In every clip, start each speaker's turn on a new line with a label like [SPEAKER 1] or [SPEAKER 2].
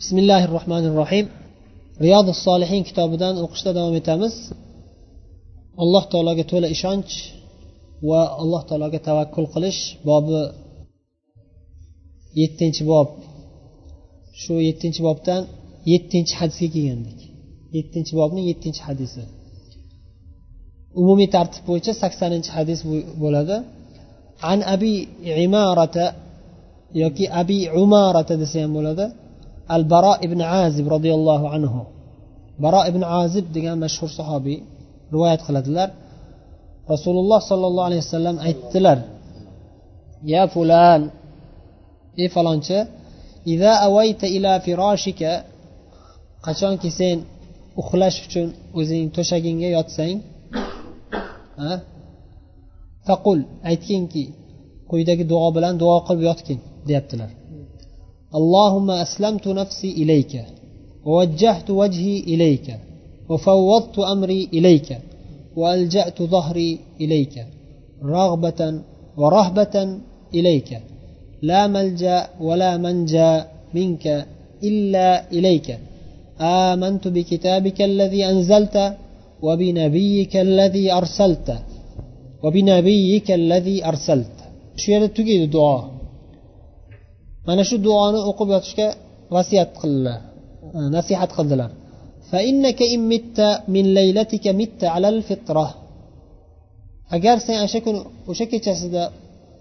[SPEAKER 1] bismillahi rohmanir rohim riyodi solihin kitobidan o'qishda davom etamiz. Alloh taologa to'la ishonch va alloh taologa tavakkul qilish bobi yettinchi bob. Shu yettinchi bobdan yettinchi hadisga kelgandik. Yettinchi bobning yettinchi hadisi. Umumiy tartib bo'yicha saksoninchi hadis bo'ladi. An abi imarata yoki abi umarata desa ham bo'ladi. Al baro ibn azib roziyallohu anhu. Baro ibn azib degan mashhur sahobiy rivoyat qiladilar. Rasululloh sollallohu alayhi vasallam aytdilar ya fulan ey falonchi ida avayta ila firoshika qachonki sen uxlash uchun o'zining to'shagingga yotsang faqul aytginki quyidagi duo bilan duo qilib yotgin deyaptilar. اللهم أسلمت نفسي إليك ووجهت وجهي إليك وفوضت أمري إليك وألجأت ظهري إليك رغبة ورهبة إليك. لا ملجأ ولا منجأ منك إلا إليك. آمنت بكتابك الذي أنزلت وبنبيك الذي أرسلت وبنبيك الذي أرسلت. شو tugaydi duo mana shu duoni o'qib yotishga vasiyat qildilar e, nasihat qildilar. Agar sen o'sha kuni o'sha kechasida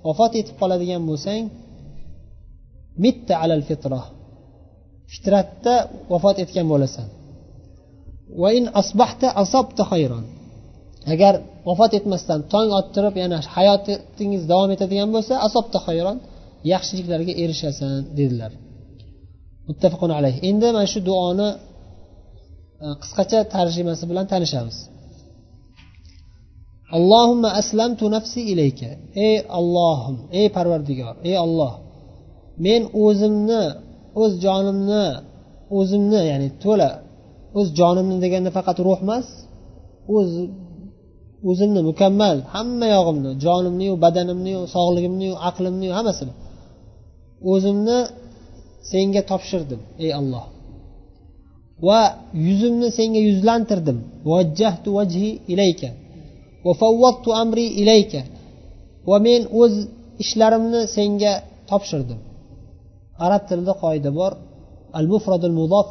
[SPEAKER 1] vafot etib qoladigan bo'lsang mitta alal fitra fitratda vafot etgan bo'lasan. Agar vafot etmasdan tong ottirib yana hayotingiz davom etadigan bo'lsa asobta hayron yaxshiliklarga erishasan dedilar. Muttafaqun alayh. Endi mana shu duoni e, qisqacha tarjimasi bilan tanishamiz. Allohumma aslamtu nafsi ilayka. Ey allohim ey parvardigor ey olloh men o'zimni o'z jonimni o'zimni ya'ni to'la o'z jonimni deganda faqat ruh emas o'z o'zimni mukammal hamma yog'imni jonimniyu badanimniyu sog'ligimniyu aqlimniyu hammasini o'zimni senga topshirdim ey alloh. Va yuzimni senga yuzlantirdim. Vajjahtu vajhi ilayka va favvattu amri ilayka va men o'z ishlarimni senga topshirdim. Arab tilida qoida bor al mufradul mudof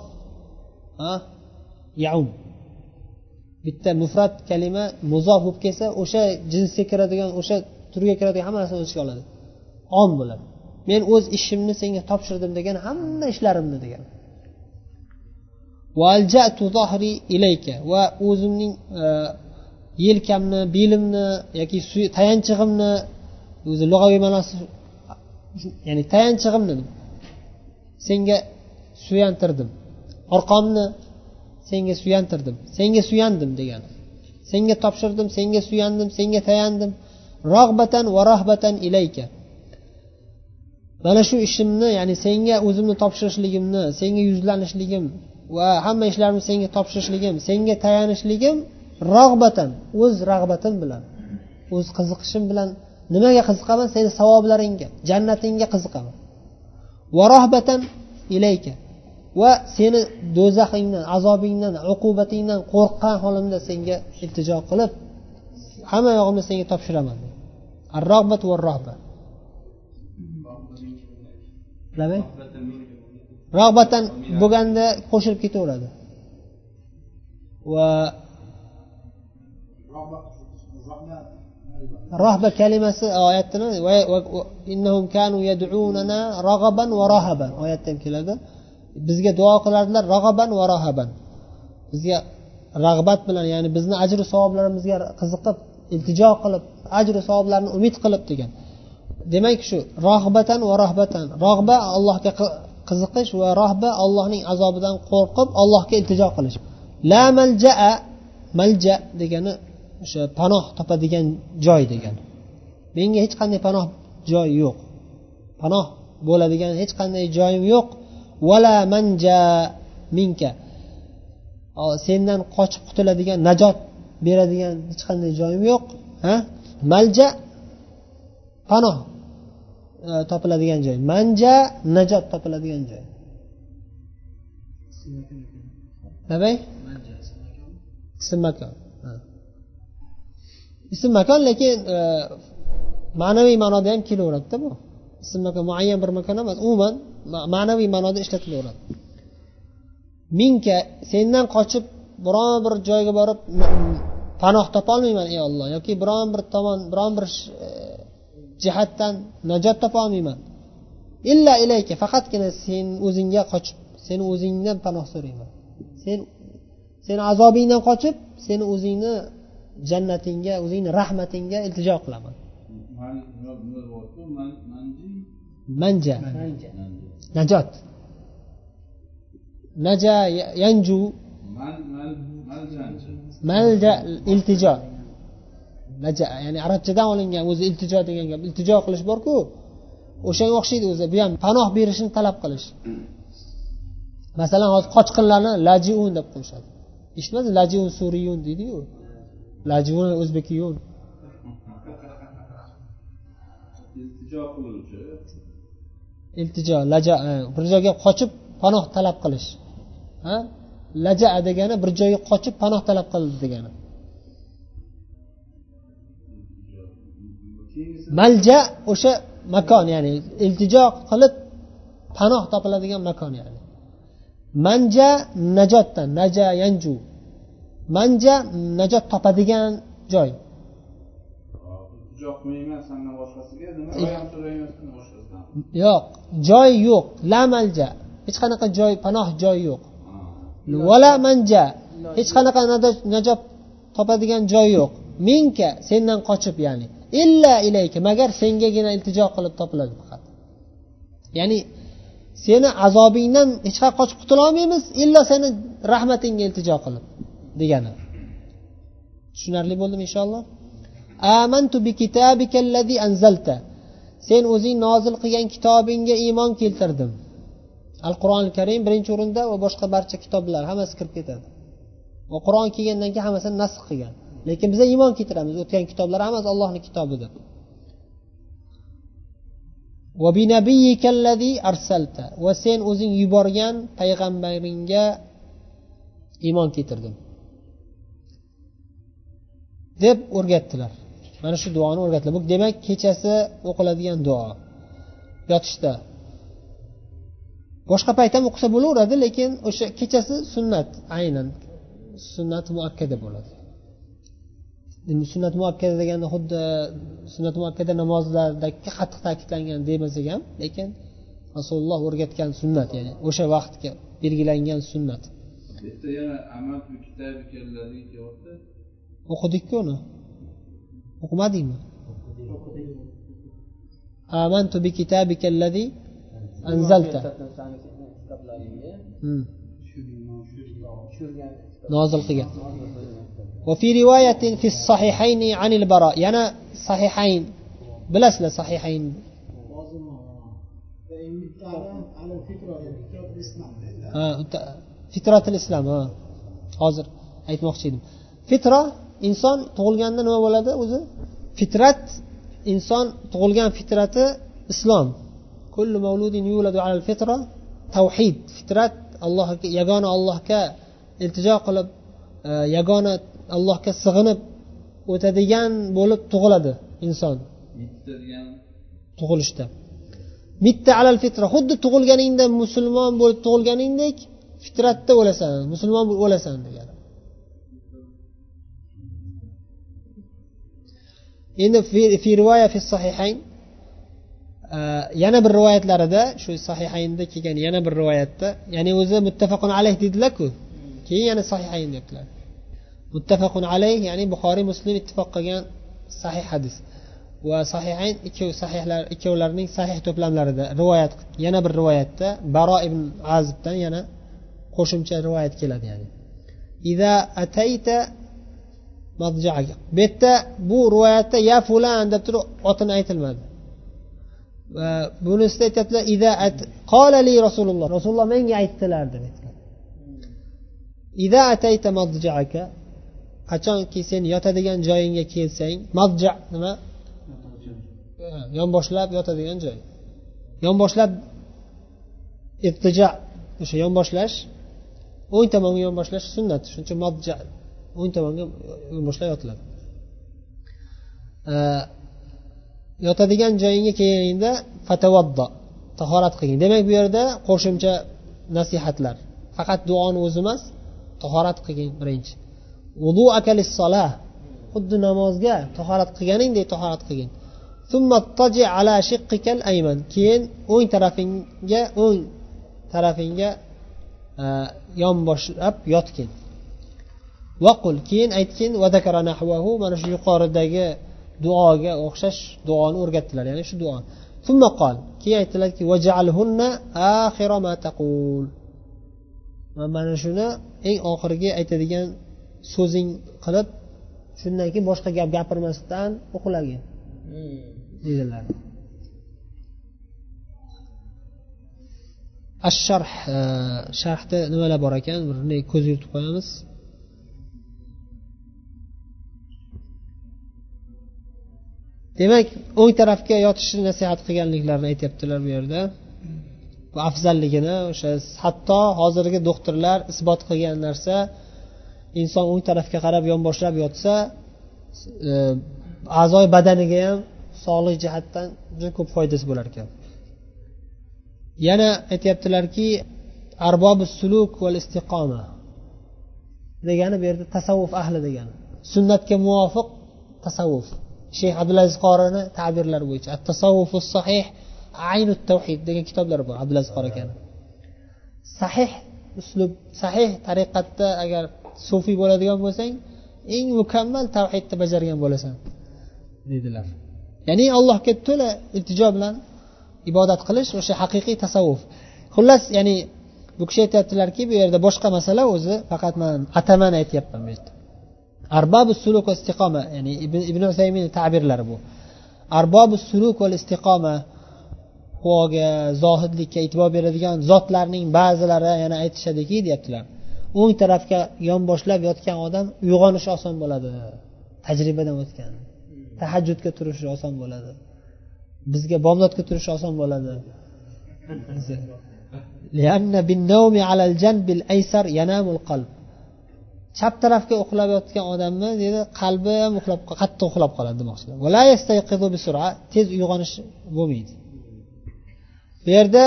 [SPEAKER 1] yaum bitta mufrat kalima muzof bo'lib kelsa o'sha jinsga kiradigan o'sha turga kiradigan hamma narsani o'z ichiga oladi. Om bo'ladi. Men o'z ishimni senga topshirdim degan hamma ishlarimni degan. Va o'zimning e, yelkamni belimni yoki tayanchig'imni o'zi lug'aviy ma'nosi ya'ni tayanchig'imni senga suyantirdim. Orqamni senga suyantirdim. Senga suyandim degani senga topshirdim senga suyandim senga tayandim. Rog'batan va rohbatan ilayka. Mana shu ishimni ya'ni senga o'zimni topshirishligimni senga yuzlanishligim va hamma ishlarimni senga topshirishligim senga tayanishligim rog'batan o'z rag'batim bilan o'z qiziqishim bilan nimaga qiziqaman? Seni savoblaringga jannatingga qiziqaman. Va rohbatan ilayka. Va seni do'zaxingdan azobingdan uqubatingdan qo'rqqan holimda senga iltijo qilib hamma yog'imni senga topshiraman. Ar rog'bat va rohba rog'batan bo'lganda qo'shilib ketaveradi. Va rohba kalimasi oyatni oyatda ham keladi. Bizga duo qilardilar rag'aban va rohaban bizga rag'bat bilan ya'ni bizni ajru savoblarimizga qiziqib iltijo qilib ajru savoblarni umid qilib degan demak shu rohbatan va rohbatan. Rohba allohga qiziqish va rohba allohning azobidan qo'rqib allohga iltijo qilish. La maljaa malja degani o'sha panoh topadigan joy degani menga hech qanday panoh joy yo'q. Panoh bo'ladigan hech qanday joyim yo'q. Vala manja minka. Sendan qochib qutuladigan najot beradigan hech qanday joyim yo'q. Ha? Malja panoh. E, topiladigan joy. Manja najot topiladigan joy. Nima ism makon. Ism makon lekin e, ma'naviy ma'noda ham kelaveradida bu. Ism makon muayyan bir makon emas umuman ma'naviy ma'noda ishlatilaveradi. Minka sendan qochib biron bir joyga borib panoh topolmayman ey olloh yoki biron bir tomon biron bir e, jihatdan najot topolmayman. Illa ilayka faqatgina sen o'zingga qochib seni o'zingdan panoh so'rayman. Sen seni azobingdan qochib seni o'zingni jannatingga o'zingni rahmatingga iltijo qilaman. Manja. Najot. Naja yanju. Malja iltijo naja ya'ni arabchadan olingan o'zi iltijo degan gap iltijo qilish borku. O'shanga o'xshaydi o'zi bu ham panoh berishni talab qilish. Masalan hozir qochqinlarni lajiun deb qo'yishadi. Eshitmadingiz? Lajiun suriyun deydiyu. Lajiun o'zbekiyun
[SPEAKER 2] iltijo qiluvchi.
[SPEAKER 1] Iltijo laja e, bir joyga qochib panoh talab qilish. Ha? Laja degani bir joyga qochib panoh talab qildi degani malja o'sha makon ya'ni iltijo qilib panoh topiladigan makon ya'ni. Manja najotdan naja yanju. Manja najot topadigan joy. Yo'q joy yo'q. La malja. Hech qanaqa joy panoh joy yo'q. Vala manja. Hech qanaqa najot topadigan joy yo'q. Minka sendan qochib ya'ni illa ilayka magar sengagina iltijo qilib topiladi faqat. Ya'ni seni azobingdan hech qayerga qochib qutulolmaymiz illo seni rahmatingga iltijo qilib degani. Tushunarli bo'ldimi inshaalloh? Amantu bi kitabikallazi anzalta. Sen o'zing nozil qilgan kitobingga iymon keltirdim. Al qur'oni karim birinchi o'rinda va boshqa barcha kitoblar hammasi kirib ketadi. Va qur'on kelgandan keyin hammasini nasx qilgan. Lekin biza iymon keltiramiz. O'tgan kitoblar hammasi allohni kitobi deb va sen o'zing yuborgan payg'ambaringga iymon keltirdim deb o'rgatdilar. Mana shu duoni o'rgatdilar. Bu demak kechasi o'qiladigan duo. Yotishda. Boshqa payt ham o'qisa bo'laveradi lekin o'sha kechasi sunnat. Aynan sunnat muakkada bo'ladi. Endi sunnat muakkada deganda xuddi sunnat muakkada namozlardagi qattiq ta'kidlangan demasak ham lekin rasululloh o'rgatgan sunnat ya'ni o'sha vaqtga belgilangan sunnat
[SPEAKER 2] yerda yana
[SPEAKER 1] o'qidikku uni o'qimadingmi amantu bi kitabika allazi anzalta nozil qilgan وفي رواية في الصحيحين عن البراء يعنى صحيحين بلس صحيحين. آه، فترة الإسلام ها حاضر أيت مخشيد فترة إنسان تقولين أنه ولد فترة إنسان تقولين فترة إسلام. كل مولود يولد على الفترة توحيد. فترة الله يقان الله كالتجاق آه، يقان allohga sig'inib o'tadigan bo'lib tug'iladi inson. Tug'ilishda. Mitta alal fitra xuddi tug'ilganingda musulmon bo'lib tug'ilganingdek fitratda o'lasan musulmon bo'lib o'lasan degani. Endi fi rivoya fi sahihayn yana bir rivoyatlarida shu sahihaynda kelgan yana bir rivoyatda ya'ni o'zi muttafaqun alayh dedilarku keyin yana sahihayn debdilar muttafaqun alayh ya'ni buxoriy muslim ittifoq qilgan sahih hadis. Va sahihayn ikkovi sahihlar ikkovlarining sahih to'plamlarida rivoyat yana bir rivoyatda baro ibn azibdan yana qo'shimcha rivoyat keladi ya'ni. Ida atayta bu yerda bu rivoyatda ya fulan deb turib otini aytilmadi. Va bunisida aytyaptilar qolali rasululloh. Rasululloh menga aytdilar deb ida atayta madjaaka qachonki sen yotadigan joyingga kelsang madja nima? Yonboshlab yotadigan joy. Yonboshlab irtija o'sha yonboshlash o'ng tomonga yonboshlash sunnat. Shuning uchun modja o'ng tomonga yonboshlab yotiladi. Yotadigan joyingga kelganingda fatavaddo tahorat qilgin. Demak bu yerda qo'shimcha nasihatlar. Faqat duoni o'zi emas tahorat qilgin birinchi. Xuddi namozga tahorat qilganingdek tahorat qilgin. Keyin o'ng tarafingga o'ng tarafingga e, yonboshlab yotgin. Vaqul keyin aytgin mana shu yuqoridagi duoga o'xshash duoni o'rgatdilar. Ya'ni shu duo. Keyin aytdilarki mana shuni eng oxirgi aytadigan so'zing qilib shundan keyin boshqa gap gapirmasdan uxlagin deydilar asharh sharhda nimalar bor ekan? Bir ko'z yuritib qo'yamiz. Demak o'ng tarafga yotishni nasihat qilganliklarini aytyaptilar bu yerda. Bu afzalligini o'sha hatto hozirgi doktorlar isbot qilgan narsa inson o'ng tarafga qarab yonboshlab yotsa e, a'zoy badaniga ham sog'liq jihatdan juda ko'p foydasi bo'lar ekan. Yana aytyaptilarki arbobi suluk val istiqoma degani bu yerda tasavvuf ahli degani. Sunnatga muvofiq tasavvuf. Shayx abdulaziz qorini ta'birlari bo'yicha. At tasavvufu sahih aynu tavhid degan kitoblar bor abdulaziz qori akani sahih uslub sahih tariqatda agar sufiy bo'ladigan bo'lsang eng mukammal tavhidni bajargan bo'lasan deydilar ya'ni allohga to'la iltijo bilan ibodat qilish o'sha haqiqiy tasavvuf. Xullas ya'ni bu kishi aytyaptilarki bu yerda boshqa masala o'zi faqat man atamani aytyapman bu yerda. Arbobi suluk va istiqoma ya'ni ibn usaymin ta'birlari bu. Arbobi suluk va istiqoma quvoga zohidlikka e'tibor beradigan zotlarning ba'zilari yana aytishadiki deyaptilar. O'ng tarafga yonboshlab yotgan odam uyg'onishi oson bo'ladi. Tajribadan o'tgan. Tahajjudga turishi oson bo'ladi. Bizga bomdodga turish oson bo'ladi. Chap tarafga uxlab yotgan odamni deydi qalbi ham uxlab qattiq uxlab qoladi demoqchilar tez uyg'onish bo'lmaydi. Bu yerda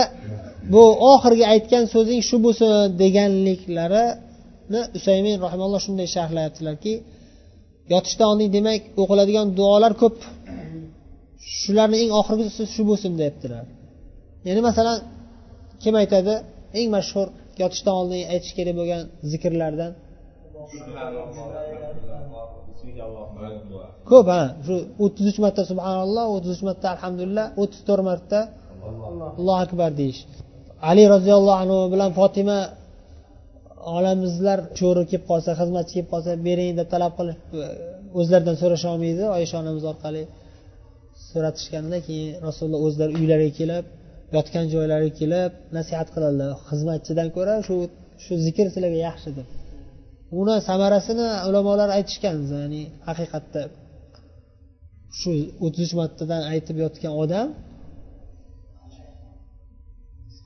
[SPEAKER 1] bu oxirgi aytgan so'zing shu bo'lsin deganliklarini usaymin rahimalloh shunday sharhlayaptilarki yotishdan oldin demak o'qiladigan duolar ko'p. Shularni eng oxirgisi shu bo'lsin deyaptilar ya'ni masalan kim aytadi? Eng mashhur yotishdan oldin aytish kerak bo'lgan zikrlardan. Ko'p ha. Shu o'ttiz uch marta subhanalloh o'ttiz uch marta alhamdulillah o'ttiz to'rt marta allohu akbar deyish. Ali roziyallohu anhu bilan fotima olamizlar sho'ri kelib qolsa xizmatchi kelib qolsa bering deb talab qilib o'zlaridan so'rasholmaydi oysha onamiz orqali so'ratishganda keyin rasululloh o'zlari uylariga kelib yotgan joylariga kelib nasihat qiladilar. Xizmatchidan ko'ra shu shu zikr sizlarga yaxshi deb. Uni samarasini ulamolar aytishgan ya'ni haqiqatda shu o'ttiz uch martadan aytib yotgan odam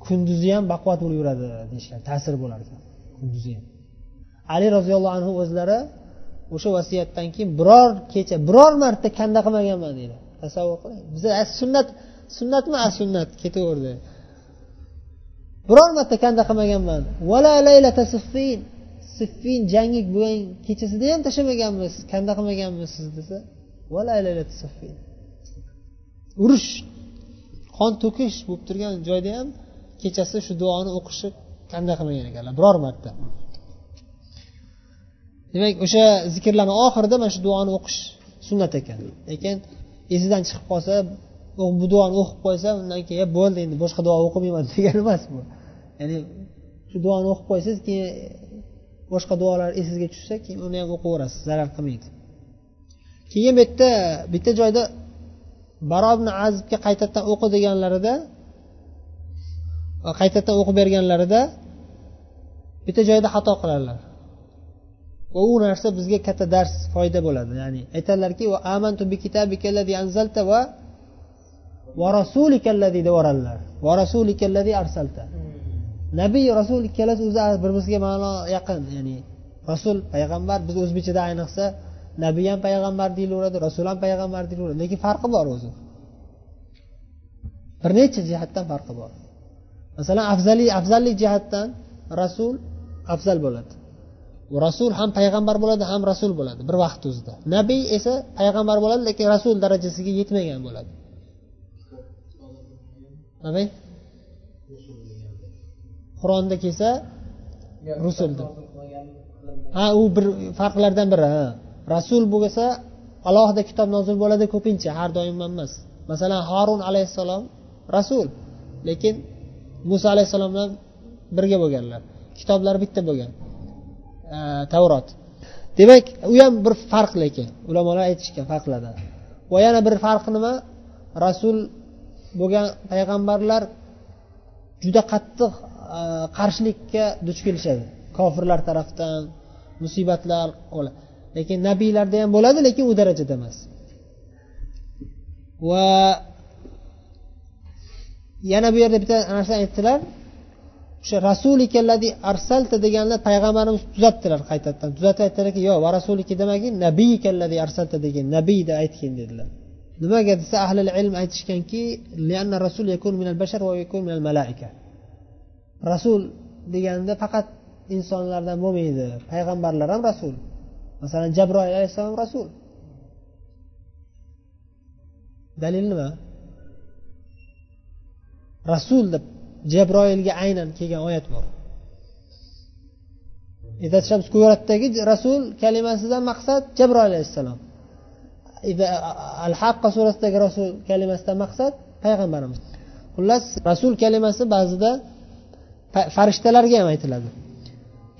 [SPEAKER 1] kunduzi ham baquvvat bo'lib yuradi deyishgan ta'sir bo'lar ekan kunduzi ham ali roziyallohu anhu o'zlari o'sha vasiyatdan keyin biror kecha biror marta kanda qilmaganman deydi. Tasavvur qiling biza sunnat sunnatmi a sunnat ketaverdi. Biror marta kanda qilmaganman. Vala laylata siffin. Siffin jangi bo'lgan kechasida ham tashlamaganmiz. Kanda qilmaganmiz siz desa vala laylata siffin. Urush. Qon to'kish bo'lib turgan joyda ham kechasi shu duoni o'qishi kanda qilmagan ekanlar. Biror marta. Demak o'sha zikrlarni oxirida mana shu duoni o'qish sunnat ekan. Lekin esidan chiqib qolsa bu duoni o'qib qo'ysa undan keyin bo'ldi endi boshqa duo o'qimayman degani emas bu. Ya'ni shu duoni o'qib qo'ysangiz keyin boshqa duolar esingizga tushsa keyin uni ham o'qiyverasiz zarar qilmaydi. Keyin bu yerda bitta joyda baro ibn azibga qaytadan o'qi deganlarida qaytadan o'qib berganlarida bitta joyda xato qiladilar va u narsa bizga katta dars foyda bo'ladi. Ya'ni aytadilarki amantu bi anzalta va va rasulikalladi deb yuboradilar va rasulikalladi arsalta. Nabiy rasul ikkalasi o'zi bir biriga ma'no yaqin. Ya'ni rasul payg'ambar biz o'zbekchada ayniqsa nabiy ham payg'ambar deyilaveradi rasul ham payg'ambar deyilaveradi lekin farqi bor o'zi. Bir necha jihatdan farqi bor. Masalan afzali afzallik jihatdan rasul afzal bo'ladi. Rasul ham payg'ambar bo'ladi ham rasul bo'ladi bir vaqt o'zida. Nabiy esa payg'ambar bo'ladi lekin rasul darajasiga yetmagan bo'ladi. Nabiy qur'onda kelsa rusul deb ha u bir farqlardan biri ha. Rasul bo'lsa alohida kitob nozil bo'ladi ko'pincha har doim emas. Masalan horun alayhissalom rasul lekin muso alayhissalom bilan birga bo'lganlar. Kitoblari bitta bo'lgan. Tavrot demak u ham bir farq lekin ulamolar aytishgan farqlardan va yana bir farqi nima? Rasul bo'lgan payg'ambarlar juda qattiq e, qarshilikka duch kelishadi. Kofirlar tarafdan musibatlar lekin nabiylarda ham bo'ladi lekin u darajada emas. Va yana bu yerda bitta narsa aytdilar. O'sha rasulikallazi arsalta deganlar payg'ambarimiz tuzatdilar qaytadan. Tuzatib aytdilarki yo'q va rasuliki demagin nabiyikallazi arsalta degan nabiyda aytgin dedilar. Nimaga desa ahli ilm aytishganki rasul yakun minal bashar va yakun minal malaika. Rasul deganda faqat insonlardan bo'lmaydi payg'ambarlar ham rasul. Masalan jabroil alayhissalom rasul. Dalil nima? rasul deb jabroilga aynan kelgan oyat bor suratdagi rasul kalimasidan maqsad jabroil alayhissalom al haqqa surasidagi rasul kalimasidan maqsad payg'ambarimiz xullas rasul kalimasi ba'zida farishtalarga ham aytiladi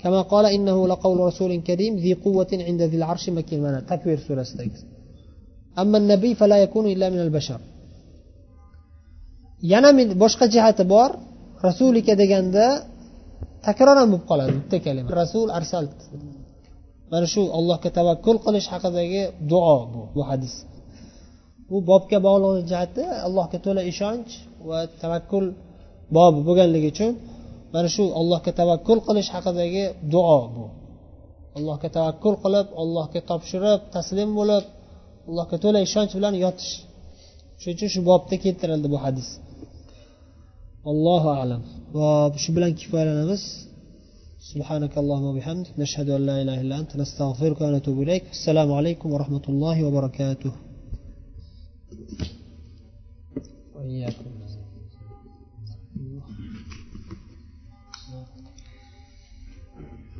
[SPEAKER 1] كما قال إنه لقول رسول كريم ذي قوة عند ذي العرش مكين mana takvir surasidagi أما النبي فلا يكون إلا من البشر yana boshqa jihati bor. Rasulika deganda takror ham bo'lib qoladi bitta kalima. Rasul arsalt mana shu allohga tavakkul qilish haqidagi duo bu bu hadis. Bu bobga bog'liq jihati allohga to'la ishonch va tavakkul bobi bo'lganligi uchun mana shu allohga tavakkul qilish haqidagi duo bu. Allohga tavakkul qilib allohga topshirib taslim bo'lib allohga to'la ishonch bilan yotish. Shuning uchun shu bobda keltirildi bu hadis. Allohu alam. Va shu bilan kifoyalanamiz. سبحانك اللهم وبحمدك نشهد أن لا إله إلا أنت نستغفرك ونتوب إليك السلام عليكم ورحمة الله وبركاته وإياكم